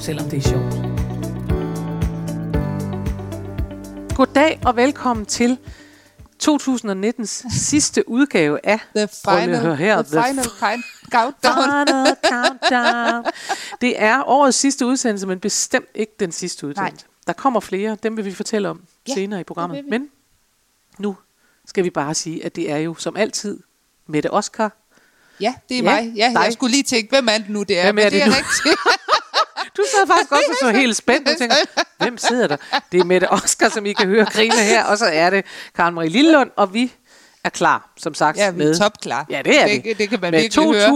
selvom det er sjovt. Goddag og velkommen til 2019's sidste udgave af The final, her. the final kind countdown. Final Countdown. Det er årets sidste udsendelse, men bestemt ikke den sidste udsendelse. Der kommer flere, dem vil vi fortælle om Ja, senere i programmet. Men nu skal vi bare sige, at det er jo som altid Mette Oscar. Ja, det er Ja, mig. Ja, dig. jeg skulle lige tænke, hvem er det nu, det er? Hvem er det det er nu? rigtigt. Du sad faktisk også og så helt spændt og tænker, hvem sidder der? Det er Mette Oscar, som I kan høre grine her, og så er det Karen Marie Lillund, og vi er klar, som sagt, Ja, vi med, er topklar. Ja, det er det, vi. Det kan man med virkelig høre.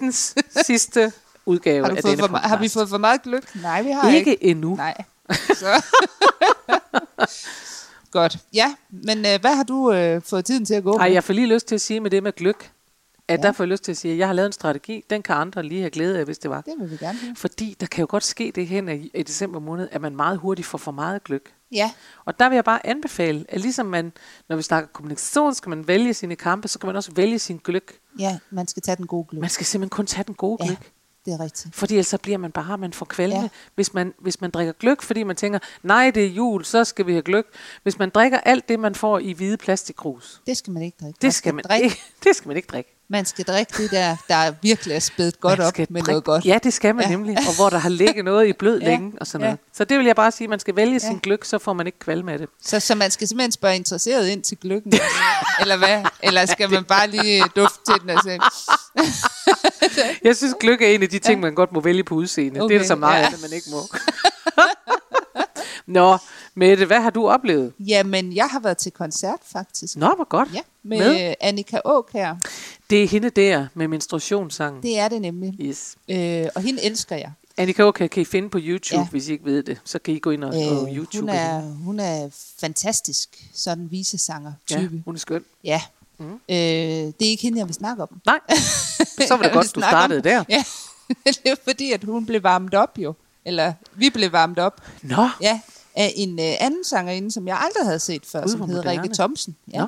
2019's sidste udgave Har, af denne for, har vi fået for meget gløk? Nej, vi har Ikke ikke. endnu. Nej. Så. Godt. Ja, men øh, hvad har du øh, fået tiden til at gå Ej, med? jeg får lige lyst til at sige med det med gløk, at Ja. der får jeg lyst til at sige, at jeg har lavet en strategi, den kan andre lige have glæde af, hvis det var. Det vil vi gerne høre. Fordi der kan jo godt ske det hen i, i december måned, at man meget hurtigt får for meget gløk. Ja, Og der vil jeg bare anbefale, at ligesom man, når vi snakker kommunikation, skal man vælge sine kampe, så kan man også vælge sin gløk. ja, man skal tage den gode gløk. Man skal simpelthen kun tage den gode Ja. gløk. Det er rigtigt. Fordi ellers så bliver man bare, man får kvalme. Ja. Hvis, man, hvis man drikker gløk, fordi man tænker, nej, det er jul, så skal vi have gløk. Hvis man drikker alt det, man får i hvide plastikkrus, Det skal man ikke drikke. det skal man, drikke. ikke, det skal man ikke drikke. Man skal drikke det der, der virkelig er spædt godt op med drikke- noget godt. Ja, det skal man ja. Ja. nemlig. Og hvor der har ligget noget i blød Ja. længe og sådan Ja. noget. Så det vil jeg bare sige, man skal vælge Ja. sin gløk, så får man ikke kvalme af det. Så, så man skal simpelthen spørge interesseret ind til gløkken? eller hvad? Eller skal man bare lige dufte til den og sige, Jeg synes, gløk er en af de ting, man godt må vælge på udseende. Okay, det er der så meget ja. af det, man ikke må. Nå, Mette, hvad har du oplevet? jamen jeg har været til koncert faktisk. Nå, hvor godt. Ja, med, Med? Annika Åkær. Det er hende der med menstruationssangen. Det er det nemlig. Yes. Øh, og hende elsker jeg. Annika Åker kan I finde på YouTube, ja. Hvis I ikke ved det. Så kan I gå ind og, øh, og YouTube. hun, er, hun er fantastisk, sådan en visesanger ja, hun er skøn. Ja. Mm. Øh, det er ikke hende, jeg vil snakke om. Nej, så var det godt, du snakke om- startede der. Ja, det er fordi, at hun blev varmet op jo. Eller vi blev varmet op. Nå, Ja, af en øh, anden sangerinde, som jeg aldrig havde set før, Gud, som moderne. Rikke Thomsen. Ja.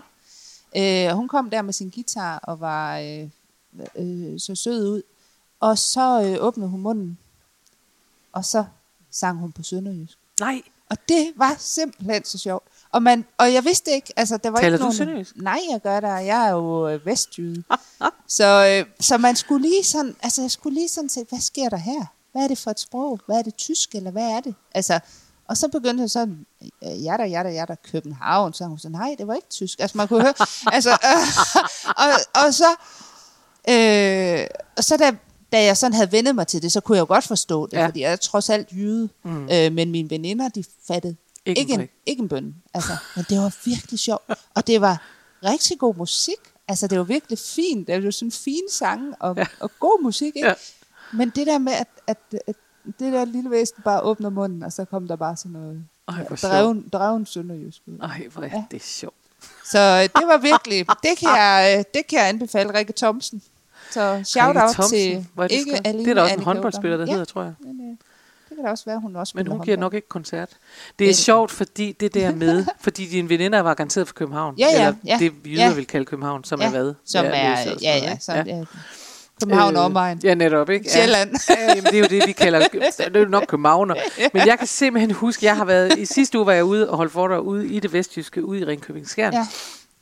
Øh, og hun kom der med sin guitar og var øh, øh, så sød ud. Og så øh, åbnede hun munden, og så sang hun på sønderjysk. nej. Og det var simpelthen så sjovt. Og, man, og jeg vidste ikke, altså der var Taler ikke nogen... sønderjysk? Nej, jeg gør det, jeg er jo øh, vestjyde. så, øh, så man skulle lige sådan, altså jeg skulle lige sådan se, hvad sker der her? Hvad er det for et sprog? Hvad er det tysk, eller hvad er det? Altså, og så begyndte hun sådan, ja da, ja da, ja da, København. Så hun så, nej, det var ikke tysk. Altså man kunne høre, altså, øh, og, og så, øh, og så da, da jeg sådan havde vendet mig til det, så kunne jeg jo godt forstå det, Ja. fordi jeg er trods alt jyde. Mm. Øh, men mine veninder, de fattede Ikke en ikke, en, ikke en bøn. Altså, men det var virkelig sjovt. Og det var rigtig god musik. Altså, det var virkelig fint. Det var sådan fine sange og, ja. og god musik, ikke? Ja. Men det der med, at, at, at det der lille væsen bare åbner munden, og så kom der bare sådan noget Ej, hvor dreven, dreven sønderjysk ud. Ej, hvor er Ja. det sjovt. Så øh, det var virkelig, det kan jeg, øh, det kan jeg anbefale Rikke Thomsen. Så shout Rikke out Thomsen, til hvor er det ikke alene Det er der også en håndboldspiller, der Ådam. hedder, tror jeg. Ja, det kan da også være, hun også Men hun giver nok ikke koncert. Det er Øh. sjovt, fordi det der med, fordi dine veninder var garanteret fra København. Ja, ja, eller ja, det jyder ja. vil kalde København, som ja, er hvad? Som er, ja, ja, som, ja. København øh, omegn. Ja, netop, ikke? Ja. Sjælland. Ja, jamen, det er jo det, vi kalder, det er jo nok københavner. Men jeg kan simpelthen huske, jeg har været, i sidste uge var jeg ude og holdt foredrag ude i det vestjyske, ude i Ringkøbing Skjern. Ja.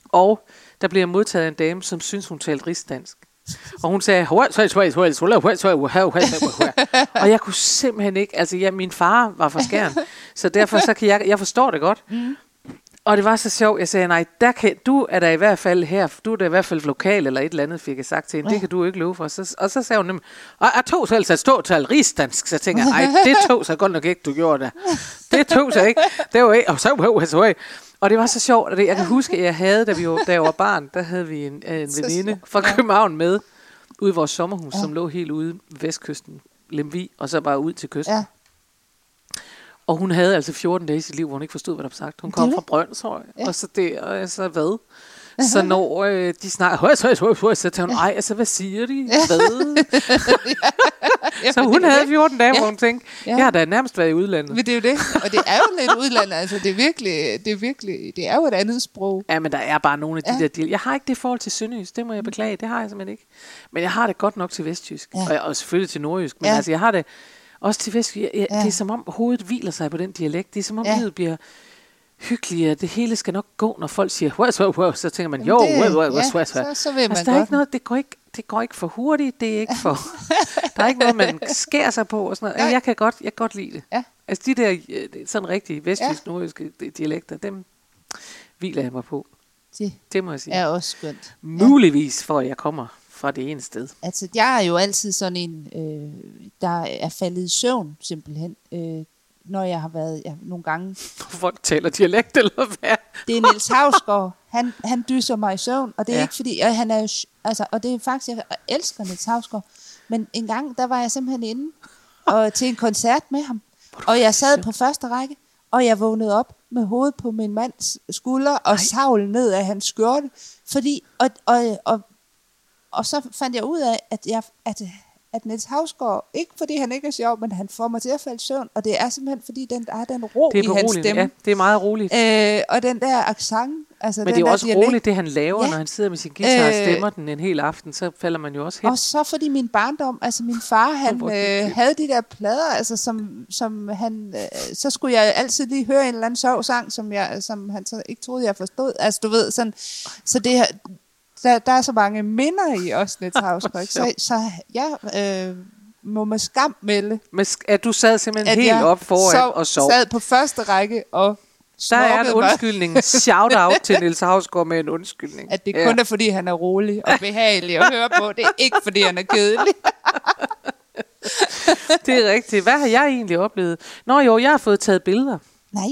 Og der blev jeg modtaget af en dame, som synes hun talte rigsdansk. Og hun sagde, og jeg kunne simpelthen ikke, altså ja, min far var fra Skjern, så derfor så kan jeg, jeg forstår det godt. Mm. Og det var så sjovt, jeg sagde, nej, der kan, du er der i hvert fald her, du er der i hvert fald lokal eller et eller andet, fik jeg sagt til hende, det kan du ikke love for. Så, og så sagde hun nemlig, og jeg tog så stå til rigsdansk, så jeg tænker, ej, det tog så godt nok ikke, du gjorde det. Det tog så ikke, det var ikke, og så var så og det var så sjovt, og det, jeg kan huske, at jeg havde, da, vi var, da jeg var barn, der havde vi en, en veninde fra Ja. København med, ude i vores sommerhus, som lå helt ude vestkysten, Lemvi, og så bare ud til kysten. Ja. Og hun havde altså 14 dage i sit liv, hvor hun ikke forstod, hvad der blev sagt. Hun Det kom er fra det. Brøndshøj, Ja. og så der, og så hvad? Så når øh, de snakker, højs, højs, højs, højs, så tænkte hun, ej, altså, hvad siger de? Hvad? så hun havde 14 dage, hvor hun tænkte, Ja. jeg har da nærmest været i udlandet. Men det er jo det. Og det er jo lidt udlandet. Altså, det er virkelig, det er virkelig, det er jo et andet sprog. Ja, men der er bare nogle af de Ja. ja. der deal. Jeg har ikke det forhold til Sønderjysk, det må jeg beklage, det har jeg simpelthen ikke. Men jeg har det godt nok til Vestjysk, Ja. ja. og, og selvfølgelig til Nordjysk, men Ja. ja. altså jeg har det også til jeg, Ja. ja. Det er som om hovedet hviler sig på den dialekt, det er som om Ja. livet bliver hyggeligere, det hele skal nok gå, når folk siger, wow, wow, wow, så tænker man, jo, wow, wow, wow, ja, wow, så- så ved man altså, der er ikke noget, det går ikke, det går ikke for hurtigt, det er ikke for, der er ikke noget, man skærer sig på og sådan noget. Nej. Jeg kan godt, jeg kan godt lide det. Ja. Altså de der øh, sådan rigtige vestjysk, nordjyske dialekter, dem hviler jeg mig på. Det Det må jeg sige. er også skønt. Muligvis for, at jeg kommer fra det ene sted. Altså, jeg er jo altid sådan en, øh, der er faldet i søvn, simpelthen. Øh, når jeg har været ja, nogle gange. Folk taler dialekt eller hvad? Det er Niels Havsgaard. Han, han dyser mig i søvn, og det er ja. Ikke fordi, og han er jo, altså, og det er faktisk, jeg elsker Niels Havsgaard. Men en gang, der var jeg simpelthen inde og, til en koncert med ham, og jeg sad på første række, og jeg vågnede op med hovedet på min mands skulder og savlen ned af hans skjorte, fordi, og, og, og, og så fandt jeg ud af, at, jeg, at, at Niels Havsgaard, ikke fordi han ikke er sjov, men han får mig til at falde i søvn, og det er simpelthen fordi, den, der er den ro Det er i hans stemme. Ja, det er meget roligt. Øh, og den der accent, altså Men den det er jo også dialekt. roligt, det han laver, Ja. når han sidder med sin guitar og Øh, stemmer den en hel aften, så falder man jo også hen. Og så fordi min barndom, altså min far, han øh, havde de der plader, altså som, som han, øh, så skulle jeg altid lige høre en eller anden sjov sang, som, jeg, som han så ikke troede, jeg forstod. Altså du ved, sådan, så det her, der, der er så mange minder i os, ikke? så, så jeg øh, må med skam melde, Men at du sad simpelthen at helt op foran sov, og sov. sad på første række og Der er en undskyldning. Shout out til Niels Havsgaard med en undskyldning. at det kun er fordi, han er rolig og behagelig at høre på. Det er ikke fordi, han er kedelig. Det er rigtigt. Hvad har jeg egentlig oplevet? Nå jo, jeg har fået taget billeder. Nej.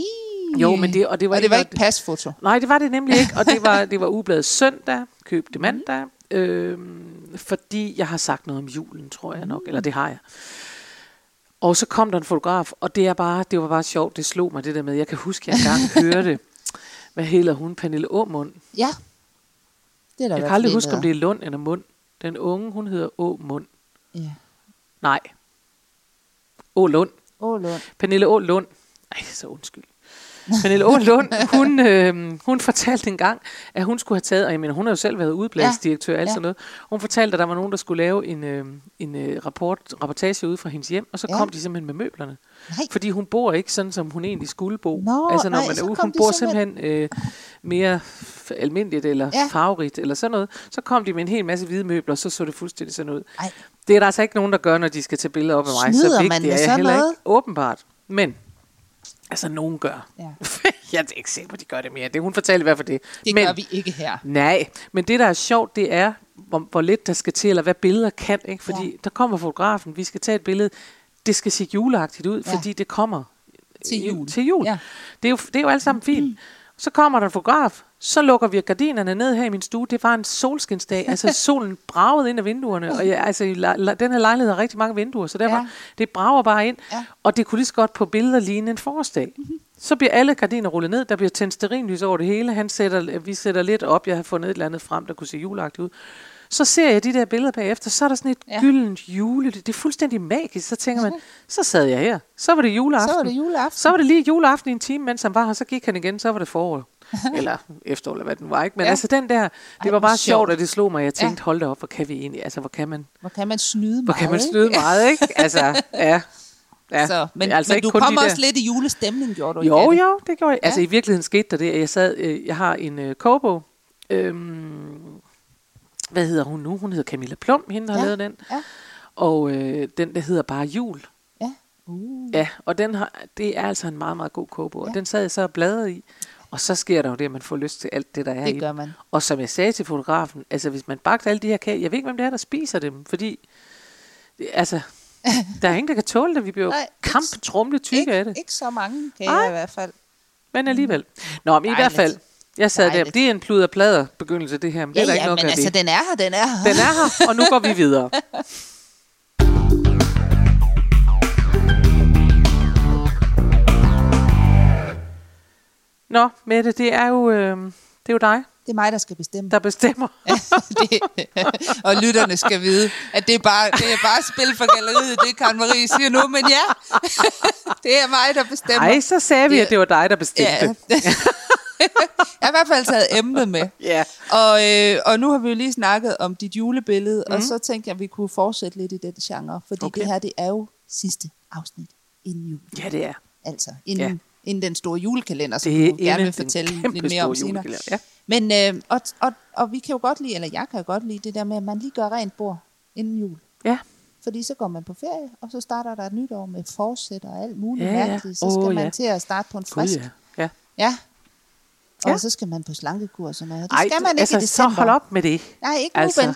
Jo, men det, og det var, og det var noget- ikke pasfoto. Nej, det var det nemlig ikke, og det var, det var ubladet søndag, køb det mandag, øhm, fordi jeg har sagt noget om julen, tror jeg nok, eller det har jeg. Og så kom der en fotograf, og det, er bare, det var bare sjovt, det slog mig det der med, jeg kan huske, jeg engang hørte, hvad hedder hun, Pernille Åmund. Ja. Det er der Jeg kan aldrig huske, om det er Lund eller Mund. Den unge, hun hedder Åmund. Ja. Nej. Ålund. Åh, Lund. Pernille Å. Lund. Ej, så undskyld. Pernille Å. Lund, hun, øh, hun fortalte en gang, at hun skulle have taget, og jeg mener, hun har jo selv været udbladsdirektør og alt Ja. sådan noget. Hun fortalte, at der var nogen, der skulle lave en, øh, en øh, rapport, rapportage ude fra hendes hjem, og så Ja. kom de simpelthen med møblerne. Nej. Fordi hun bor ikke sådan, som hun egentlig skulle bo. Nå, altså når nej, man er ude, hun bor simpelthen- simpelthen øh, mere almindeligt eller Ja. farverigt eller sådan noget. Så kom de med en hel masse hvide møbler, og så så det fuldstændig sådan ud. Ej. Det er der altså ikke nogen, der gør, når de skal tage billeder op af mig. Snyder så man vigtigt med er jeg heller noget? ikke. Åbenbart. Men, altså nogen gør. Ja. jeg er ikke sikker på, at de gør det mere. Det hun fortalte i hvert fald det. Det men, gør vi ikke her. Nej, men det der er sjovt, det er, hvor, hvor lidt der skal til, eller hvad billeder kan. Ikke? Fordi Ja. der kommer fotografen, vi skal tage et billede. Det skal se juleagtigt ud, Ja. fordi det kommer Til jul. Til jul. Ja. Det, er jo, det er jo alt sammen fint. Så kommer der en fotograf, så lukker vi gardinerne ned her i min stue. Det var en solskinsdag. Altså solen bragede ind af vinduerne. Og jeg, altså, den her lejlighed har rigtig mange vinduer, så derfor, Ja. det brager bare ind. Ja. Og det kunne lige så godt på billeder ligne en forårsdag. Mm-hmm. Så bliver alle gardiner rullet ned. Der bliver tændt stearinlys over det hele. Han sætter, vi sætter lidt op. Jeg har fundet et eller andet frem, der kunne se juleagtigt ud. Så ser jeg de der billeder bagefter, så er der sådan et Ja. ja. gyldent jule. Det er fuldstændig magisk. Så tænker man, så sad jeg her. Så var det juleaften. Så var det juleaften. Så var det lige juleaften i en time, mens han var her. Så gik han igen, så var det forår. eller efterår, eller hvad den var. Ikke? Men Ja. ja. altså den der, det Ej, var bare sjovt. sjovt, at det slog mig. Jeg Ja. tænkte, hold da op, hvor kan vi egentlig, altså hvor kan man, Hvor kan man snyde hvor meget, kan man ikke? snyde meget, ikke? Altså, ja. ja. Så, men, Det altså men ikke du kom de også der- lidt i julestemning, gjorde du Jo, ikke? jo, det gjorde jeg. Altså Ja. i virkeligheden skete der det, at jeg sad, øh, jeg har en øh, kogebog, øhm, hvad hedder hun nu? Hun hedder Camilla Plum, hende der har Ja, lavet den. ja. Og øh, den, der hedder bare Jul. Ja. Uh. Ja, og den har, det er altså en meget, meget god kogebog. Ja. Og den sad jeg så og bladrede i. Og så sker der jo det, at man får lyst til alt det, der er i Det den. gør man. Og som jeg sagde til fotografen, altså hvis man bagte alle de her kager, jeg ved ikke, hvem det er, der spiser dem, fordi, det- altså, der er ingen, der kan tåle det. Vi bliver jo Nej, kamptrumle tykke Ikke, af det. ikke så mange kager Nej. i hvert fald. Men alligevel. Nå, men i hvert fald, jeg sad der, Dejligt. det er en pluder plader begyndelse det her, men det Ja, er der ja, ikke noget men altså, det. den er her, den er her. Den er her, og nu går vi videre. Nå, Mette, det er jo, øh, det er jo dig, Det er mig, der skal bestemme. der bestemmer. det, og lytterne skal vide, at det er bare, det er bare spil for galleriet, det Karen Marie siger nu, men ja, det er mig, der bestemmer. Nej, så sagde vi, Ja. at det var dig, der bestemte. ja. Jeg har i hvert fald taget emnet med. ja. Og, øh, og nu har vi jo lige snakket om dit julebillede, mm. og Mhm. så tænkte jeg, at vi kunne fortsætte lidt i den genre, fordi Okay. det her, det er jo sidste afsnit inden jul. ja, det er. Altså, inden, Ja. inden den store julekalender, som Det du gerne vil fortælle lidt mere om senere. Ja. Men, øh, og, og, og vi kan jo godt lide, eller jeg kan jo godt lide det der med, at man lige gør rent bord inden jul. ja. Fordi så går man på ferie, og så starter der et nyt år med forsæt og alt muligt Ja, mærkeligt. Så skal man ja. til at starte på en frisk. ja. ja. Ja. Og Ja. så skal man på slankekur og sådan noget. Det Ej, skal man ikke altså, i december. så hold op med det. Nej, ikke Altså. nu, Ben.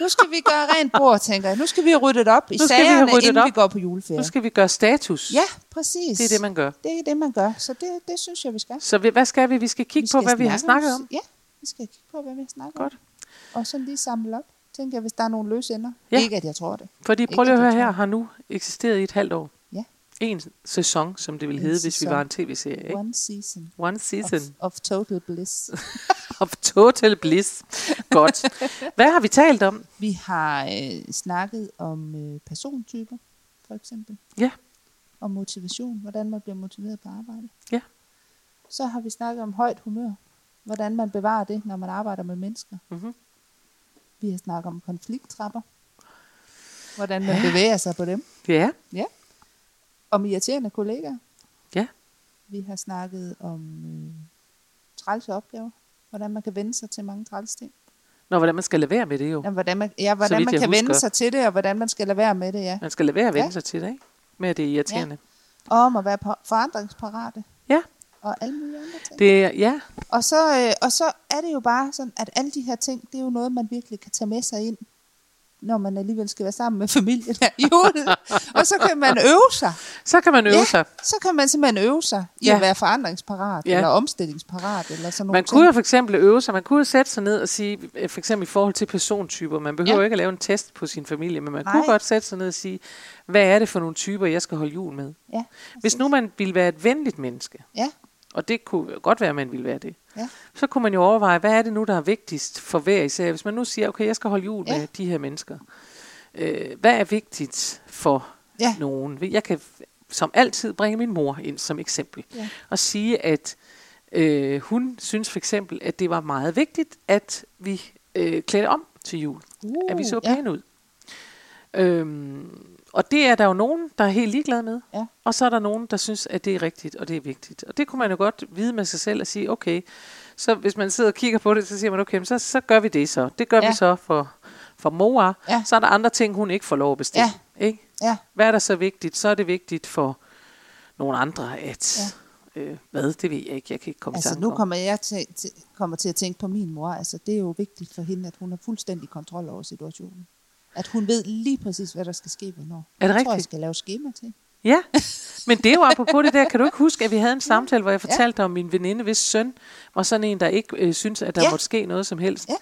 Nu skal vi gøre rent bord, tænker jeg. Nu skal vi have ryddet op i Nu skal vi sagerne, ryddet inden op. vi går på juleferie. Nu skal vi gøre status. Ja, præcis. Det er det, man gør. Det er det, man gør. Så det, det synes jeg, vi skal. Så vi, hvad skal vi? Vi skal kigge vi på, hvad vi har snakke snakket om. Ja, vi skal kigge på, hvad vi har snakket Godt. om. Og så lige samle op. Tænker jeg, hvis der er nogle løse ender. Ja. Ikke, at jeg tror det. Fordi prøv lige at høre her, har nu eksisteret i et halvt år. Ja. En sæson, som det ville En hedde, hvis vi var en tv-serie. Ikke? One season. One season Of, of total bliss. of total bliss. Godt. Hvad har vi talt om? vi har øh, snakket om øh, persontyper, for eksempel. Ja. Om motivation. Hvordan man bliver motiveret på arbejde. Ja. Så har vi snakket om højt humør. Hvordan man bevarer det, når man arbejder med mennesker. Mhm. Vi har snakket om konflikttrapper. Hvordan man bevæger sig på dem. Ja. Ja. Om irriterende kollegaer. Ja. Vi har snakket om øh, trælse opgaver. Hvordan man kan vende sig til mange træls ting. Nå, hvordan man skal lade være med det jo. Ja, hvordan man, ja, hvordan vidt man kan vende husker. sig til det, og hvordan man skal lade være med det, ja. Man skal lade være at vende Ja. sig til det, ikke? Med at det er irriterende. Og om at være forandringsparate. Ja. Og alle mulige andre ting. Det ja, Og så, øh, og så er det jo bare sådan, at alle de her ting, det er jo noget, man virkelig kan tage med sig ind, når man alligevel skal være sammen med familien her i julen. og så kan man øve sig. så kan man øve Ja. sig. Så kan man simpelthen øve sig i Ja. at være forandringsparat, Ja. eller omstillingsparat, eller sådan nogle Man kunne jo for eksempel øve sig, man kunne jo sætte sig ned og sige, for eksempel i forhold til persontyper, man behøver Ja. ikke at lave en test på sin familie, men man Nej. kunne godt sætte sig ned og sige, hvad er det for nogle typer, jeg skal holde jul med? Ja, Hvis nu man ville være et venligt menneske, Ja, og det kunne godt være, at man ville være det, ja, så kunne man jo overveje, hvad er det nu, der er vigtigst for hver især? Hvis man nu siger, okay, jeg skal holde jul Ja. med de her mennesker, øh, hvad er vigtigt for ja, nogen? Jeg kan som altid bringe min mor ind som eksempel, Ja. og sige, at øh, hun synes for eksempel, at det var meget vigtigt, at vi øh, klædte om til jul. Uh, at vi så ja. pæne ud. Øhm, og det er der jo nogen, der er helt ligeglade med. Ja. Og så er der nogen, der synes, at det er rigtigt, og det er vigtigt. Og det kunne man jo godt vide med sig selv og sige, okay, så hvis man sidder og kigger på det, så siger man, okay, så, så gør vi det så. Det gør Ja. vi så for, for mor. Ja. Så er der andre ting, hun ikke får lov at bestemme. Ikke? ja, Hvad er der så vigtigt? Så er det vigtigt for nogle andre, at... Ja. Øh, hvad? Det ved jeg ikke. Jeg kan ikke komme Altså nu om. kommer jeg til, til, kommer til at tænke på min mor. Altså det er jo vigtigt for hende, at hun har fuldstændig kontrol over situationen. At hun ved lige præcis, hvad der skal ske hvornår. Er det jeg tror, jeg rigtigt? skal lave schema til. Ja, men det er jo apropos det der. Kan du ikke huske, at vi havde en samtale, hvor jeg fortalte dig om min veninde, hvis søn var sådan en, der ikke øh, synes, at der Ja. måtte ske noget som helst. Ja.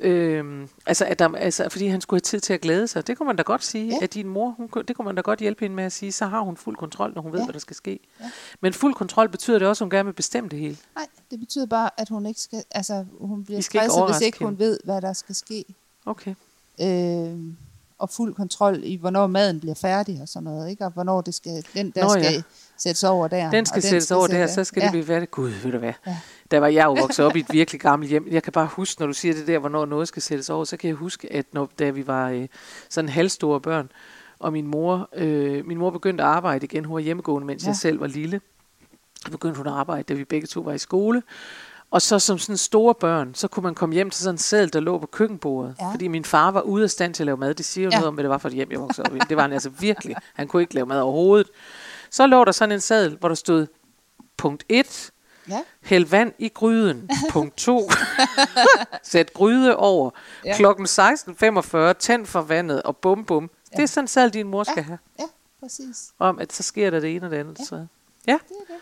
Øhm, altså, at der, altså, fordi han skulle have tid til at glæde sig. Det kunne man da godt sige, Ja. at din mor, hun, det kunne man da godt hjælpe hende med at sige, så har hun fuld kontrol, når hun ved, Ja. hvad der skal ske. Ja. Men fuld kontrol betyder det også, at hun gerne vil bestemme det hele. Nej, det betyder bare, at hun ikke skal, altså hun bliver stresset, hvis ikke hun hende. ved, hvad der skal ske. Okay. Øh, og fuld kontrol i, hvornår maden bliver færdig og sådan noget, ikke? Og hvornår det skal, den der Nå, Nå, ja. skal sættes over der. Den skal sættes over der, så skal ja. det blive færdigt. Gud, ved du hvad? Ja. Der var jeg jo vokset op i et virkelig gammelt hjem. Jeg kan bare huske, når du siger det der, hvornår noget skal sættes over, så kan jeg huske, at når, da vi var øh, sådan halvstore børn, og min mor, øh, min mor begyndte at arbejde igen, hun var hjemmegående, mens. Ja. jeg selv var lille. Så begyndte hun at arbejde, da vi begge to var i skole. Og så som sådan store børn, så kunne man komme hjem til sådan en sædel, der lå på køkkenbordet. Ja. Fordi min far var ude af stand til at lave mad. Det siger jo ja. Noget om, hvad det var for et hjem, jeg voksede op i. Det var han altså virkelig. Han kunne ikke lave mad overhovedet. Så lå der sådan en sædel, hvor der stod punkt 1, Ja, Hæld vand i gryden. Punkt 2. Sæt gryde over. Ja. Ja. Klokken 16.45. Tænd for vandet og bum bum. Ja. Det er sådan selv din mor skal Ja. have. ja, præcis. Om at så sker der det ene og det andet. Ja. Så. Ja. Det er det.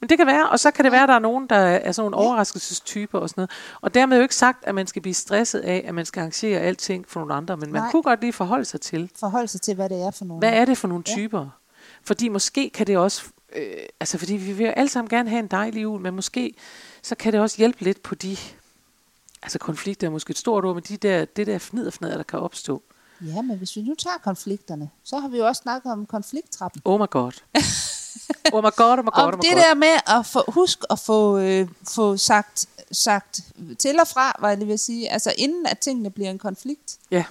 Men det kan være, og så kan det være, at der er nogen, der er sådan nogle overraskelsestyper og sådan noget. Og dermed jo ikke sagt, at man skal blive stresset af, at man skal arrangere alting for nogle andre, men man Nej. kunne godt lige forholde sig til, Forholde sig til, hvad det er for nogle. hvad er det for nogle Ja. typer? Fordi måske kan det også øh, altså fordi vi vil alle sammen gerne have en dejlig jul, men måske så kan det også hjælpe lidt på de, altså konflikter er måske et stort ord, men de der, det der fnid og fnader, der kan opstå. Ja, men hvis vi nu tager konflikterne, så har vi jo også snakket om konflikttrappen. Oh my god. oh my god, oh my god, Om oh my det god. der med at få, husk at få, øh, få sagt, sagt til og fra, hvad jeg lige vil sige, altså inden at tingene bliver en konflikt. Ja,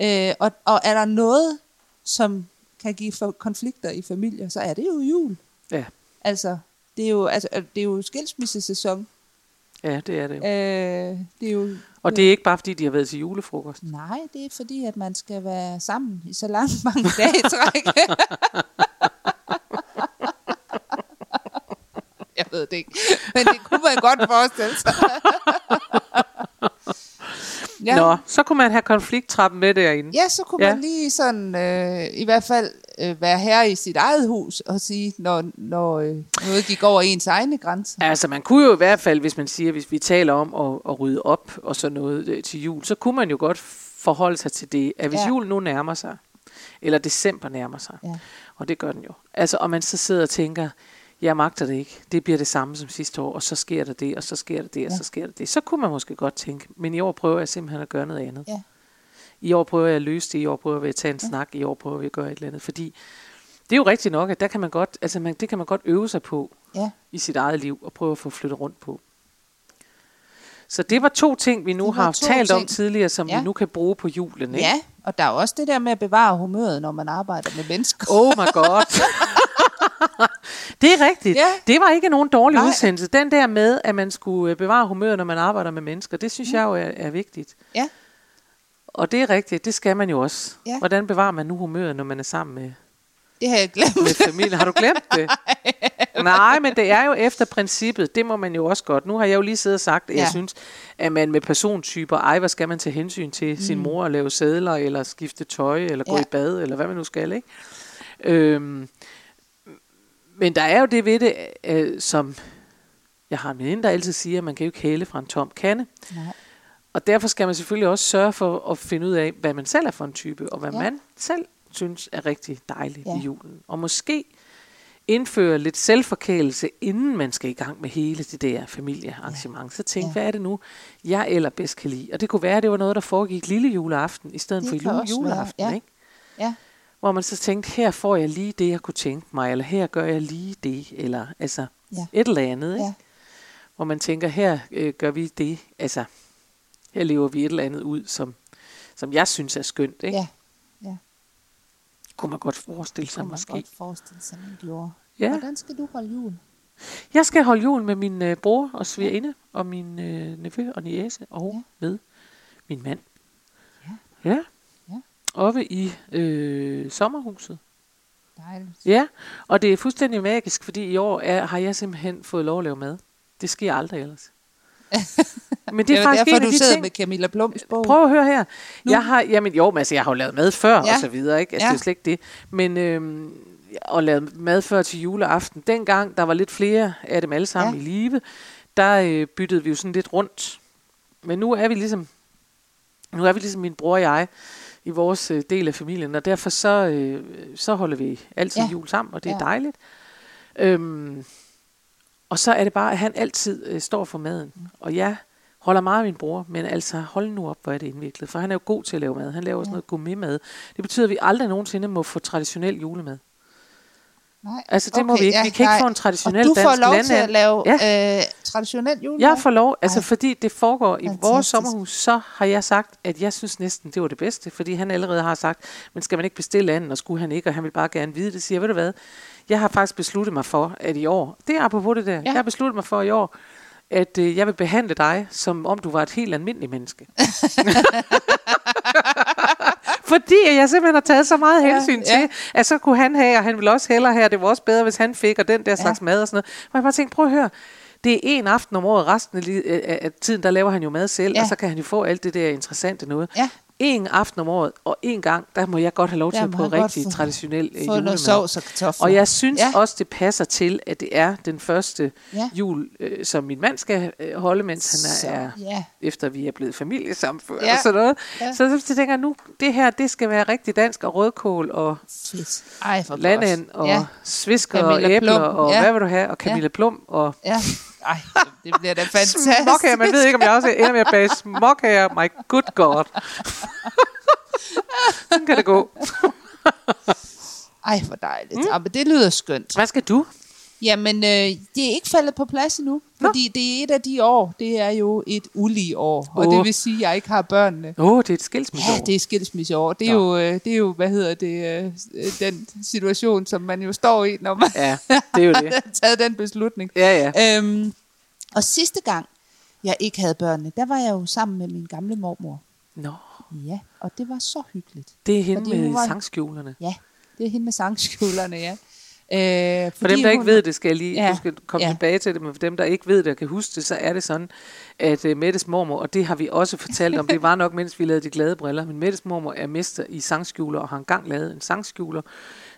Øh, og, og er der noget, som kan give for konflikter i familier, så er det jo jul. ja, Altså, det er jo, altså, det er jo skilsmissesæson. ja, det er det. Øh, det er jo, Og det er ikke bare fordi, de har været til julefrokost. Nej, det er fordi, at man skal være sammen i så langt mange dage i træk. Jeg ved det ikke, men det kunne man godt forestille sig. Ja. Nå, så kunne man have konflikttrappen med derinde. Ja, så kunne Ja. man lige sådan, øh, i hvert fald øh, være herre i sit eget hus og sige, når, når øh, noget gik over ens egne grænser. Altså man kunne jo i hvert fald, hvis man siger, hvis vi taler om at, at rydde op og sådan noget øh, til jul, så kunne man jo godt forholde sig til det, at hvis ja. Julen nu nærmer sig, eller december nærmer sig, Ja. og det gør den jo, altså og man så sidder og tænker, jeg magter det ikke, det bliver det samme som sidste år, og så sker der det, og så sker der det, og Ja. så sker der det. Så kunne man måske godt tænke, men i år prøver jeg simpelthen at gøre noget andet. Ja. I år prøver jeg at løse det, i år prøver jeg at tage en ja. snak, i år prøver jeg at gøre et eller andet, fordi det er jo rigtigt nok, at der kan man godt, altså man, det kan man godt øve sig på, Ja, i sit eget liv og prøve at få flyttet rundt på. Så det var to ting, vi nu har talt om ting. tidligere, som ja. Vi nu kan bruge på julen. Ikke? ja, og der er også det der med at bevare humøret, når man arbejder med mennesker. Oh my god. det er rigtigt. Ja. Det var ikke nogen dårlig Nej. udsendelse. Den der med, at man skulle øh, bevare humøret, når man arbejder med mennesker, det synes mm. jeg jo er, er vigtigt. Ja, Og det er rigtigt, det skal man jo også. Ja. Hvordan bevarer man nu humøret, når man er sammen med, det har jeg glemt. med familien? Har du glemt det? Nej, men det er jo efter princippet. Det må man jo også godt. Nu har jeg jo lige siddet og sagt, at ja. jeg synes, at man med persontyper, ej, hvad skal man tage hensyn til mm. sin mor og lave sædler, eller skifte tøj, eller gå Ja. i bad, eller hvad man nu skal, ikke? Øhm, men der er jo det ved det, øh, som jeg har en veninde, der altid siger, at man kan jo ikke hæle fra en tom kande. Nej. Og derfor skal man selvfølgelig også sørge for at finde ud af, hvad man selv er for en type, og hvad ja. Ja. man selv synes er rigtig dejligt ja. Ja. i julen. Og måske indføre lidt selvforkælelse, inden man skal i gang med hele det der familiearrangement. Så tænk, ja. Ja. hvad er det nu, jeg eller bedst kan lide? Og det kunne være, at det var noget, der foregik lille juleaften, i stedet Det for jule, juleaften. ja. Ikke? Ja, Hvor man så tænkte, her får jeg lige det, jeg kunne tænke mig, eller her gør jeg lige det, eller altså Ja. et eller andet. Ikke? ja, Hvor man tænker, her øh, gør vi det, altså her lever vi et eller andet ud, som, som jeg synes er skønt. Ikke? ja. ja. Kunne man godt forestille sig kunne man måske. godt forestille sig, man gjorde. Ja. Hvordan skal du holde jul? Jeg skal holde jul med min øh, bror og svigerinde, og min øh, nevø og niece, og Ja. med min mand. Ja. Ja. Oppe i øh, sommerhuset. Dejligt. Ja, og det er fuldstændig magisk, fordi i år er, har jeg simpelthen fået lov at lave mad. Det sker aldrig ellers. Men det er jo faktisk derfor, en af du de ting, med Camilla Blums bog. Prøv at høre her. Nu. Jeg har, jamen jo, men altså, jeg har jo lavet mad før, Ja. og så videre, ikke? Altså, ja. Det er slet ikke det. Men, øhm, og lavet mad før til juleaften. Dengang, der var lidt flere af dem alle sammen. Ja. i live, der øh, byttede vi jo sådan lidt rundt. Men nu er vi ligesom, nu er vi ligesom min bror og jeg, i vores øh, del af familien, og derfor så, øh, så holder vi altid ja. Ja. jul sammen, og det er Ja. dejligt. Øhm, og så er det bare, at han altid øh, står for maden. Og jeg holder meget af min bror, men altså hold nu op, hvor er det indviklet. For han er jo god til at lave mad. Han laver også Ja. noget gourmetmad. Det betyder, at vi aldrig nogensinde må få traditionel julemad. Nej. Altså det må vi ikke. Vi kan ikke nej. få en traditionel Og du får dansk lov til landand. at lave Ja. ja. øh, traditionel julemad? Jeg får lov, altså Ej. fordi det foregår i vores sommerhus, så har jeg sagt, at jeg synes næsten, det var det bedste, fordi han allerede har sagt, men skal man ikke bestille anden, og skulle han ikke, og han vil bare gerne vide det, siger jeg, ved du hvad, jeg har faktisk besluttet mig for, at i år, det er apropos det der, ja. jeg har besluttet mig for i år, at øh, jeg vil behandle dig, som om du var et helt almindeligt menneske. Fordi jeg simpelthen har taget så meget Ja, hensyn ja. til, at så kunne han have, og han ville også hellere have, og det var også bedre, hvis han fik, og den der slags mad og sådan noget. Hvor jeg bare tænkte, prøv at høre, det er en aften om året, resten af, tiden, der laver han jo mad selv, ja. Ja. og så kan han jo få alt det der interessante noget. Ja. en aften om året, og en gang, der må jeg godt have lov til Der at prøve han rigtig få- traditionel øh, Få noget julemad. sovs og kartofler. Og jeg synes Ja. ja. også, det passer til, at det er den første Ja. ja. jul, øh, som min mand skal øh, holde, mens han Så, er, er ja. efter vi er blevet familiesamført Ja. ja. og sådan noget. Ja. Ja. Så, så tænker jeg nu, det her, det skal være rigtig dansk, og rødkål, og. Ej, landand, og Ja. ja. svisker, og Camilla æbler, Plum. og Ja. hvad vil du have, og Camilla ja. Plum, og Ja. Ej, det bliver da fantastisk. småkager. Man ved ikke, om jeg også ender med at bage småkager. My good God. Sådan kan det gå. Ej, hvor dejligt. Mm. Ja, men det lyder skønt. Hvad skal du? Jamen, øh, det er ikke faldet på plads endnu. Nå. Fordi det er et af de år, det er jo et ulige år. Og det vil sige, at jeg ikke har børnene. Åh, oh, det er et skilsmisseår. Ja, det er skilsmisseår. Det er, Nå. jo, øh, det er jo, hvad hedder det, øh, den situation, som man jo står i, når man Ja, det er jo det. har taget den beslutning. Ja, ja. Øhm, og sidste gang, jeg ikke havde børnene, der var jeg jo sammen med min gamle mormor. Nå, Ja, og det var så hyggeligt. det er hende med var- sangskjulerne. Ja, det er hende med sangskjulerne, ja. Øh, For dem, der ikke ved det, skal jeg lige, Ja, ja, du skal komme ja. ja. tilbage til det, men for dem, der ikke ved det og kan huske det, så er det sådan, at uh, Mettes mormor, og det har vi også fortalt om, det var nok, mens vi lavede de glade briller, men Mettes mormor er mester i sangskjuler, og har engang lavet en sangskjuler,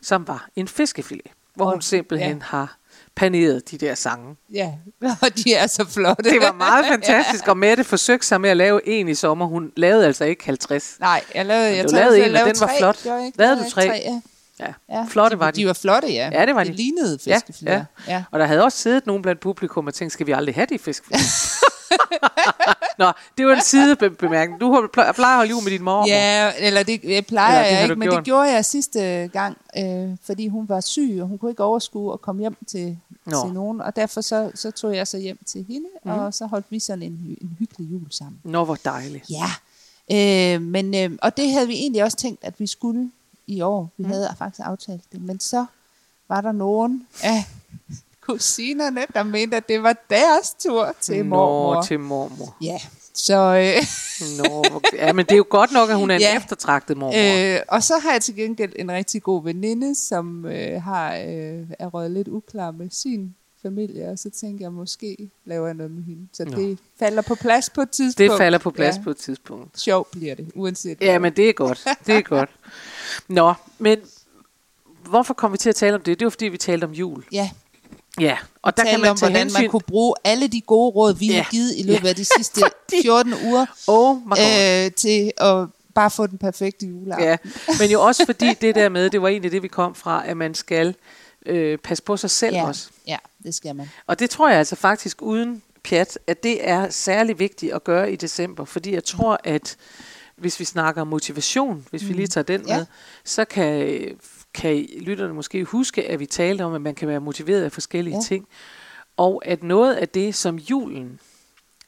som var en fiskefilet, hvor Og- hun simpelthen ja. ja. har paneret de der sange. Ja, og de er så flotte. Det var meget fantastisk, og Mette forsøgte sig med at lave en i sommer. Hun lavede altså ikke 50. Nej, jeg lavede, jeg lavede jeg en, og den var tre, flot. jeg ikke? Lavede Lavede du jeg tre? ja. Ja, Ja, flotte var de. De var flotte, ja. Ja, det var de. Det lignede Ja, fiskefilet. ja. ja. Og der havde også siddet nogen blandt publikum og tænkt, skal vi aldrig have de fisk? Nå, det var en sidebemærkning. Du plejer at holde jul med din mor. Ja, eller det jeg plejer Eller det jeg ikke, men gjort. det gjorde jeg sidste gang, øh, fordi hun var syg, og hun kunne ikke overskue at komme hjem til, Nå. til nogen, og derfor så, så tog jeg så hjem til hende, mm. Mhm. og så holdt vi sådan en, en hyggelig jul sammen. Nå, hvor dejligt. Ja, øh, men, øh, og det havde vi egentlig også tænkt, at vi skulle i år. Vi mm. havde faktisk aftalt det, men så var der nogen af kusinerne, der mente, at det var deres tur til mormor. Nå, til mormor. Ja, så... Øh, Nå, ja, men det er jo godt nok, at hun er en Ja. eftertragtet mormor. Øh, og så har jeg til gengæld en rigtig god veninde, som øh, har øh, er røget lidt uklar med sin familie, og så tænker jeg, måske laver jeg noget med hende. Så Nå. det falder på plads på et tidspunkt. det falder på plads ja. på et tidspunkt. Sjov bliver det, uanset Ja, men det er godt. Det er godt. Nå, men hvorfor kom vi til at tale om det? Det var, fordi vi talte om jul. Ja, Ja, og der kan man om, tage hvordan hensyn... man kunne bruge alle de gode råd, vi Ja. har givet i løbet af de sidste Fordi- 14 uger, Oh øh, til at bare få den perfekte juleaften. Ja, men jo også fordi det der med, det var egentlig det, vi kom fra, at man skal øh, passe på sig selv ja. også. ja, det skal man. Og det tror jeg altså faktisk uden pjat, at det er særlig vigtigt at gøre i december, fordi jeg tror, at hvis vi snakker motivation, hvis vi lige tager den Ja. med, så kan, kan lytterne måske huske, at vi talte om, at man kan være motiveret af forskellige Ja. ting, og at noget af det, som julen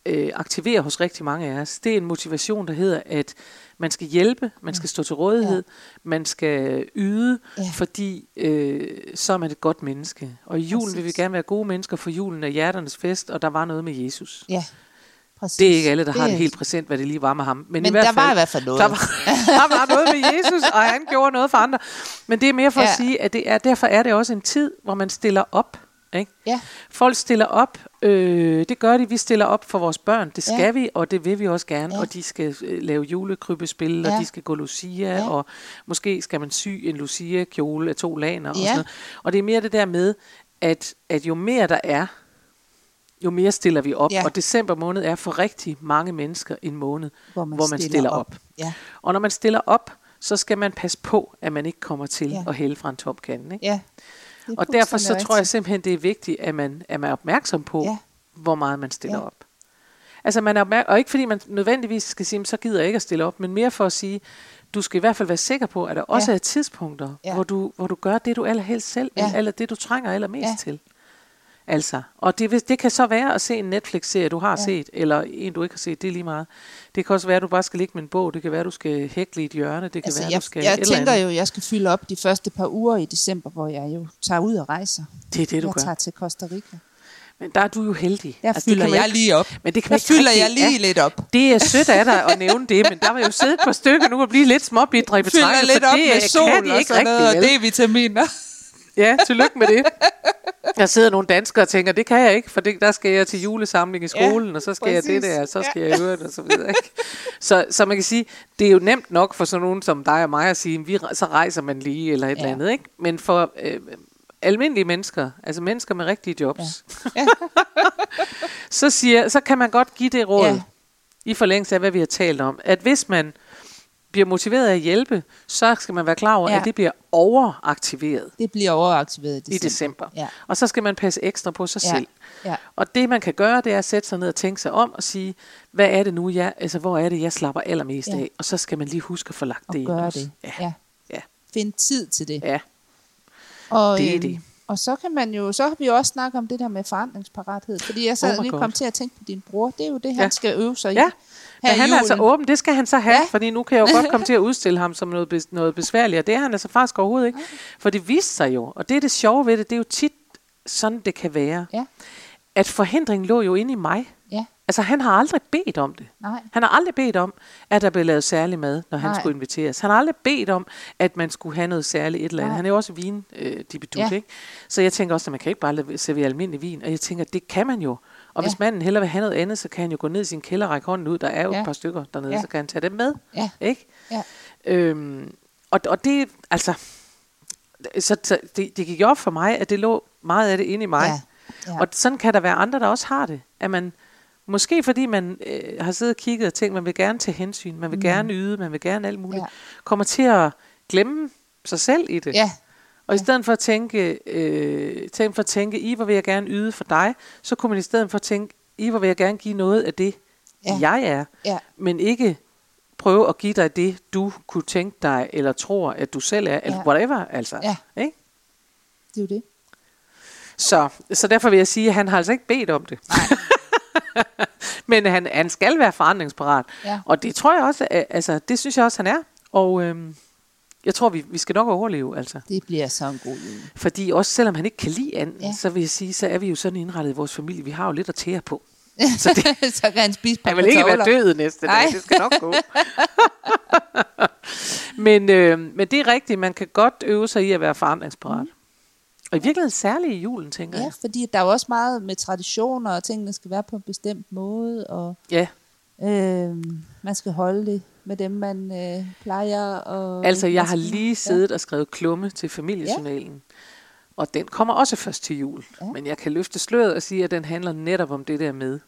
øh, aktiverer hos rigtig mange af os, det er en motivation, der hedder, at man skal hjælpe, man skal stå til rådighed, ja. man skal yde, Ja. fordi øh, så er man et godt menneske. Og i julen vil vi Præcis. gerne være gode mennesker, for julen er hjerternes fest, og der var noget med Jesus. Ja, præcis. Det er ikke alle, der har det helt præsent, hvad det lige var med ham. Men, Men i hvert der fald, var i hvert fald noget. Der var, der var noget med Jesus, og han gjorde noget for andre. Men det er mere for. Ja. at sige, at det er, derfor er det også en tid, hvor man stiller op. Ikke? Ja. Folk stiller op, øh, det gør de, vi stiller op for vores børn, det Ja. skal vi, og det vil vi også gerne, Ja. og de skal øh, lave julekrybespil, Ja. og de skal gå Lucia, Ja. og måske skal man sy en Lucia-kjole af to laner, og Ja. sådan noget. Og det er mere det der med, at, at jo mere der er, jo mere stiller vi op, Ja. og december måned er for rigtig mange mennesker en måned, Hvor man hvor man stiller stiller op. op. Ja, Og når man stiller op, så skal man passe på, at man ikke kommer til Ja. ja. at hælde fra en topkande. Ikke? ja. Og derfor så tror jeg simpelthen, det er vigtigt, at man, at man er opmærksom på, Ja. hvor meget man stiller Ja. op. Altså man er opmærk- og ikke fordi man nødvendigvis skal sige, "Men så gider jeg ikke at stille op, men mere for at sige, du skal i hvert fald være sikker på, at der også Ja. er tidspunkter, Ja. hvor, du, hvor du gør det, du allerhelst selv, Ja. eller det, du trænger allermest ja. til. Altså, og det, det kan så være at se en Netflix-serie, du har Ja. set, eller en, du ikke har set, det er lige meget. Det kan også være, at du bare skal ligge med en bog, det kan være, at du skal hækle i et hjørne, det kan Altså, være, jeg, du skal jeg et tænker andet. jo, at jeg skal fylde op de første par uger i december, hvor jeg jo tager ud og rejser. Det er det, du jeg gør. tager til Costa Rica. Men der er du jo heldig. Der Altså, fylder kan jeg ikke- lige op. Men det kan Der fylder jeg lige ja, lidt op. Det er sødt af dig at nævne det, men der var jo siddet på stykker nu og blive lidt småbitre i Fylder betragtning, lidt for op det med kan sol de og sådan noget, og? D-vitaminer. Ja, tillykke med det. Der sidder nogle danskere og tænker, det kan jeg ikke, for det, der skal jeg til julesamling i skolen, Ja, og så skal præcis. jeg det der, og så skal jeg høre det, og så videre. Ikke? Så, så man kan sige, det er jo nemt nok for sådan nogen som dig og mig at sige, vi, så rejser man lige, eller et Ja. eller andet. Ikke? Men for øh, almindelige mennesker, altså mennesker med rigtige jobs, Ja. så, siger, så kan man godt give det råd, Ja. ja. i forlængelse af, hvad vi har talt om, at hvis man bliver motiveret af at hjælpe, så skal man være klar over, Ja. ja. at det bliver overaktiveret Det bliver overaktiveret i i december. december. Ja. Og så skal man passe ekstra på sig Ja. selv. Ja. Og det man kan gøre, det er at sætte sig ned og tænke sig om og sige, hvad er det nu, jeg, altså hvor er det, jeg slapper allermest Ja. af? Og så skal man lige huske at få lagt Og det gøre også. det. Ja. Ja. Ja. Find tid til det. ja. Og, Det er øhm, det. Og så kan man jo, så har vi jo også snakket om det der med forandringsparathed. Fordi jeg sad Oh lige kom til at tænke på din bror. Det er jo det, Ja. han skal øve sig Ja. i. Men Her han er altså åben, det skal han så have, Ja. fordi nu kan jeg jo godt komme til at udstille ham som noget, bes- noget besværligt, og det er han altså faktisk overhovedet ikke. For det viste sig jo, og det er det sjove ved det, det er jo tit sådan, det kan være, Ja. at forhindringen lå jo inde i mig. Ja, Altså han har aldrig bedt om det. nej. Han har aldrig bedt om, at der blev lavet særlig mad, når han Nej. skulle inviteres. Han har aldrig bedt om, at man skulle have noget særligt et eller andet. Nej. Han er jo også vin øh, dibidut, Ja. ikke? Så jeg tænker også, at man kan ikke bare servere almindelig vin. Og jeg tænker, det kan man jo. Og Ja. hvis manden hellere vil have noget andet, så kan han jo gå ned i sin kælder og række hånden ud. Der er jo Ja. et par stykker dernede, Ja. så kan han tage dem med. Ja. Ikke? Ja. Øhm, og, og det, altså... Så, så det, det gik op for mig, at det lå meget af det inde i mig. Ja. Ja. Og sådan kan der være andre, der også har det. At man, måske fordi man øh, har siddet og kigget og tænkt, man vil gerne tage hensyn, man vil mm. gerne yde, man vil gerne alt muligt, Ja. kommer til at glemme sig selv i det. ja. Og i stedet for at tænke, øh, tænke for at tænke, I hvor vil jeg gerne yde for dig, så kunne man i stedet for at tænke, I hvor vil jeg gerne give noget af det, Ja. jeg er, Ja. men ikke prøve at give dig det, du kunne tænke dig, eller tror, at du selv er, eller Ja. whatever, altså. Ja. Ikke? Det er jo det. Så, så derfor vil jeg sige, at han har altså ikke bedt om det. Men han, han skal være forandringsparat. Ja. Og det tror jeg også, altså, det synes jeg også, han er. Og øhm, jeg tror, vi, vi skal nok overleve, altså. Det bliver så en god jul. Fordi også selvom han ikke kan lide anden, Ja. ja. så vil jeg sige, så er vi jo sådan indrettet i vores familie. Vi har jo lidt at tære på. Så det, så kan han spise på han vil ikke være død næste dag. Det skal nok gå. men, øh, men det er rigtigt. Man kan godt øve sig i at være forandringsparat. Mm. Og i virkeligheden særligt i julen, tænker Ja, jeg. fordi der er jo også meget med traditioner, og tingene skal være på en bestemt måde, og Ja. øh, man skal holde det med dem, man øh, plejer. Og Altså, jeg har lige siddet og skrevet klumme til familiejournalen. Ja. Og den kommer også først til jul. Ja. Ja. Men jeg kan løfte sløret og sige, at den handler netop om det der med,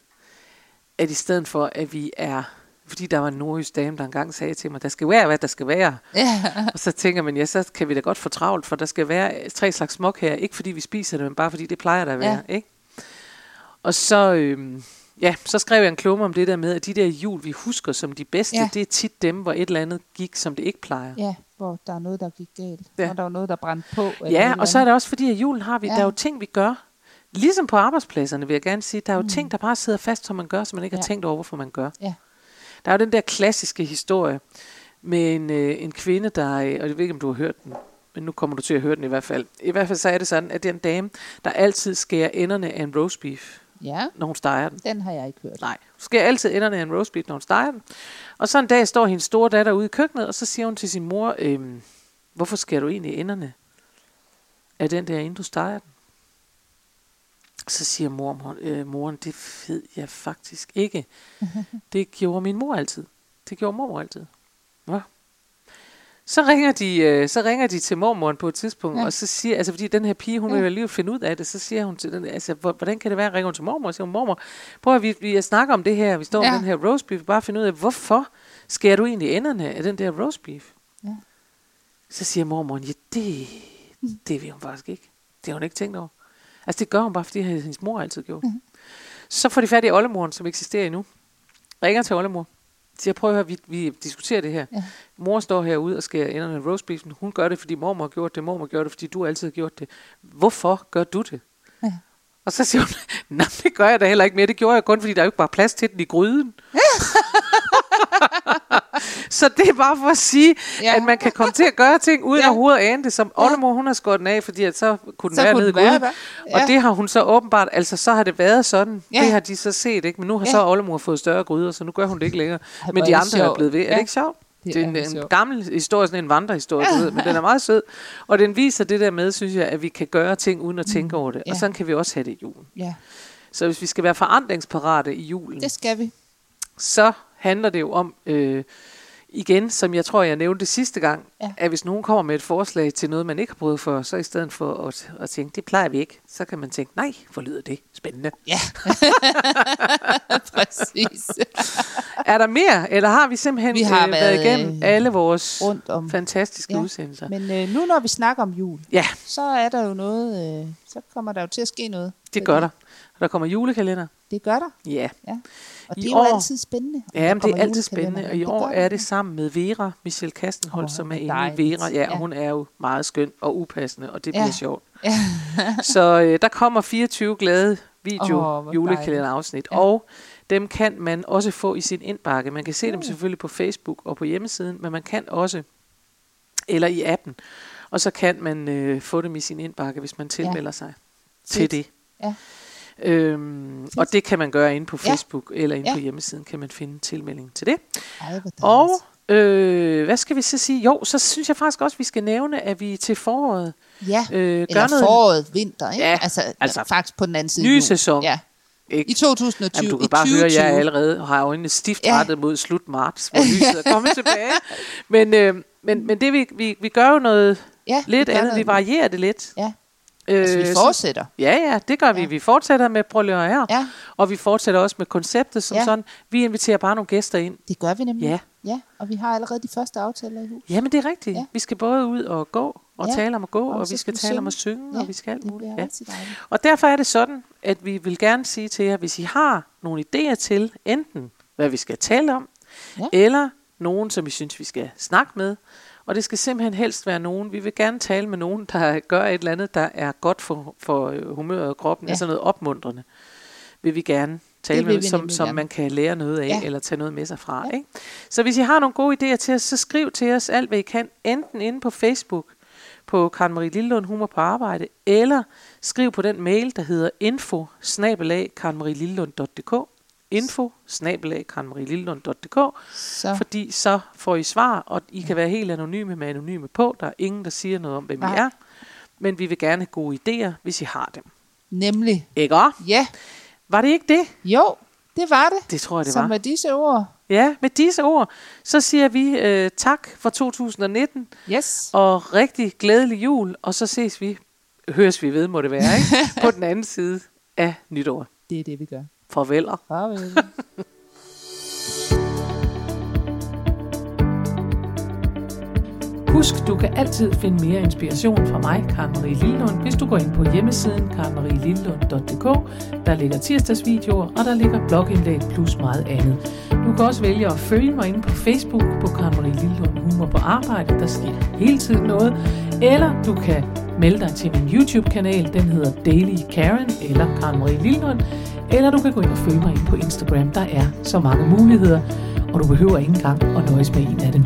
at i stedet for, at vi er... Fordi der var en nordjysk dame, der engang sagde til mig, der skal være, hvad der skal være. Ja, Og så tænker man, ja, så kan vi da godt få travlt, for der skal være tre slags smuk her. Ikke fordi vi spiser det, men bare fordi det plejer der at være. Ja. Ikke? Og så, øhm, ja, så skrev jeg en klumme om det der med, at de der jul, vi husker som de bedste, Ja. det er tit dem, hvor et eller andet gik, som det ikke plejer. ja, hvor der er noget, der gik galt. Ja. Og der var noget, der brændte på. Eller Ja, eller og så er det også fordi, at julen har vi, Ja. der er jo ting, vi gør. Ligesom på arbejdspladserne, vil jeg gerne sige, der er jo mm. ting, der bare sidder fast, som man gør, som man ikke. Ja. har tænkt over, hvorfor man gør. Ja. Der er jo den der klassiske historie med en, øh, en kvinde, der, øh, og jeg ved ikke, om du har hørt den, men nu kommer du til at høre den i hvert fald. I hvert fald så er det sådan, at det er en dame, der altid skærer enderne af en roast beef, Ja, når hun steger den. den har jeg ikke hørt. Nej, hun skærer altid enderne af en roast beef, når hun steger den. Og så en dag står hendes store datter ude i køkkenet, og så siger hun til sin mor, øhm, hvorfor skærer du egentlig enderne af den der, inden du steger den? Så siger mor, øh, moren, det ved jeg faktisk ikke. Det gjorde min mor altid. Det gjorde mormor altid. Nå. Så ringer de, øh, så ringer de til mormoren på et tidspunkt, Ja. og så siger, altså fordi den her pige, hun Ja. vil alligevel finde ud af det, så siger hun til den, altså hvor- hvordan kan det være, ringer hun til mormor, og siger hun, mormor, prøv at vi, vi snakker om det her, vi står Ja. med den her roast beef, bare finde ud af, hvorfor skærer du egentlig enderne af den der roast beef? Ja. Så siger mormoren, ja det, det ved hun faktisk ikke. Det har hun ikke tænkt over. Altså det gør hun bare, fordi hendes mor altid gjort. Mhm. Så får de fat i oldemoren, som eksisterer endnu. Ringer til oldemor. Siger, prøv at høre, vi, vi diskuterer det her. Ja. Mor står herude og skærer enderne af roast beef. Hun gør det, fordi mormor har gjort det. Mormor gør det, fordi du altid har gjort det. Hvorfor gør du det? Ja. Og så siger hun, nej, det gør jeg da heller ikke mere. Det gjorde jeg kun, fordi der er jo ikke bare plads til den i gryden. så det er bare for at sige, Ja. ja. at man kan komme til at gøre ting, uden Ja. ja. at ane det. Som oldemor, hun har skåret den af, fordi at så kunne den Så være kunne nede være der. Og Ja. det har hun så åbenbart, altså så har det været sådan. Ja. Det har de så set, ikke? Men nu har Ja. så oldemor fået større gryder, så nu gør hun det ikke længere. Ej, Men de er det andre er sjovt. blevet ved. Er Ja. det ikke sjovt? Det, det er en, en gammel historie, sådan en vandrehistorie, du ved, men den er meget sød. Og den viser det der med, synes jeg, at vi kan gøre ting uden at tænke mm. over det. Ja. Og sådan kan vi også have det i julen. Ja. Så hvis vi skal være forandringsparate i julen, Det skal vi. så handler det jo om, øh, igen, som jeg tror, jeg nævnte sidste gang, Ja. at hvis nogen kommer med et forslag til noget, man ikke har prøvet for, så i stedet for at, at tænke, det plejer vi ikke, så kan man tænke, nej, hvor lyder det spændende. Ja. Præcis. Er der mere, eller har vi simpelthen Vi har øh, været været, igennem øh, alle vores rundt om. fantastiske Ja. udsendelser? Men øh, nu når vi snakker om jul, Ja, så er der jo noget, øh, så kommer der jo til at ske noget. det gør der. Og der kommer julekalender. Det gør der, Ja. ja. Og I det er jo år- altid spændende. Ja, men det er altid spændende, og i år er det sammen med Vera, Michelle Kastenholdt, Åh, som er inde i. Vera. Ja, Ja. hun er jo meget skøn og upassende, og det Ja. bliver sjovt. Ja. Så øh, der kommer 24 glade video hvor julekalenderafsnit, Ja. og dem kan man også få i sin indbakke. Man kan se dem Uh. selvfølgelig på Facebook og på hjemmesiden, men man kan også, eller i appen, og så kan man øh, få dem i sin indbakke, hvis man tilmelder sig til Fedt. det. Ja. Øhm, og det kan man gøre inde på Ja. Facebook eller inde Ja. på hjemmesiden, kan man finde tilmelding til det. Ej. Og øh, hvad skal vi så sige? Jo, så synes jeg faktisk også, at vi skal nævne, at vi til foråret ja. øh, gør Eller noget foråret, vinter, ikke? Ja, altså, altså, faktisk på den anden side. jul. sæson. Ja. Ikke? I 2020. Jamen, du kan i bare høre, at 2020. jeg allerede har øjnene stift Ja. rettet mod slut marts, hvor lyset er kommet tilbage. Men, øh, men, men det vi, vi, vi gør jo noget ja, lidt andet. noget. Vi varierer det lidt. Ja, Øh, altså, vi så- fortsætter. Ja, ja, det gør vi. Ja. Vi fortsætter med høre her. Ja, Og vi fortsætter også med konceptet som Ja. sådan. Vi inviterer bare nogle gæster ind. det gør vi nemlig. Ja. ja. Og vi har allerede de første aftaler i hus. Jamen, det er rigtigt. Ja. Vi skal både ud og gå, og Ja. tale om at gå, og, Og vi skal tale om at synge. synge, Ja, og vi skal alt muligt. Ja. Og derfor er det sådan, at vi vil gerne sige til jer, hvis I har nogle idéer til, enten hvad vi skal tale om, Ja. eller nogen, som vi synes, vi skal snakke med. Og det skal simpelthen helst være nogen. Vi vil gerne tale med nogen, der gør et eller andet, der er godt for, for øh, humøret og kroppen. Ja. Altså noget opmuntrende. Vil vi gerne tale Det med, som, som man kan lære noget af. Ja. eller tage noget med sig fra. Ja. Ikke? Så hvis I har nogle gode idéer til os, så skriv til os alt, hvad I kan. Enten inde på Facebook, på Karen Marie Lillund Humor på Arbejde, eller skriv på den mail, der hedder info info Så fordi så får I svar, og I kan være helt anonyme med anonyme på. Der er ingen, der siger noget om, hvem I Nej. er. Men vi vil gerne have gode idéer, hvis I har dem. nemlig, Ikke ja, Var det ikke det? jo, det var det. Det tror jeg, det Så var. med disse ord, Ja, med disse ord, så siger vi øh, tak for 2019, yes, og rigtig glædelig jul, og så ses vi, høres vi ved, må det være, ikke? på den anden side af nytår. det er det, vi gør. Farveler. Farvel. Husk, du kan altid finde mere inspiration fra mig, Karen Marie Lillund, hvis du går ind på hjemmesiden karenmarielillund.dk. Der ligger tirsdagsvideoer, og der ligger blogindlæg plus meget andet. Du kan også vælge at følge mig inde på Facebook på Karen Marie Lillund Humor på Arbejde. Der sker hele tiden noget. Eller du kan melde dig til min YouTube-kanal. Den hedder Daily Karen eller Karen Marie Lillund. Eller du kan gå ind og følge mig ind på Instagram. Der er så mange muligheder, og du behøver ikke engang at nøjes med en af dem.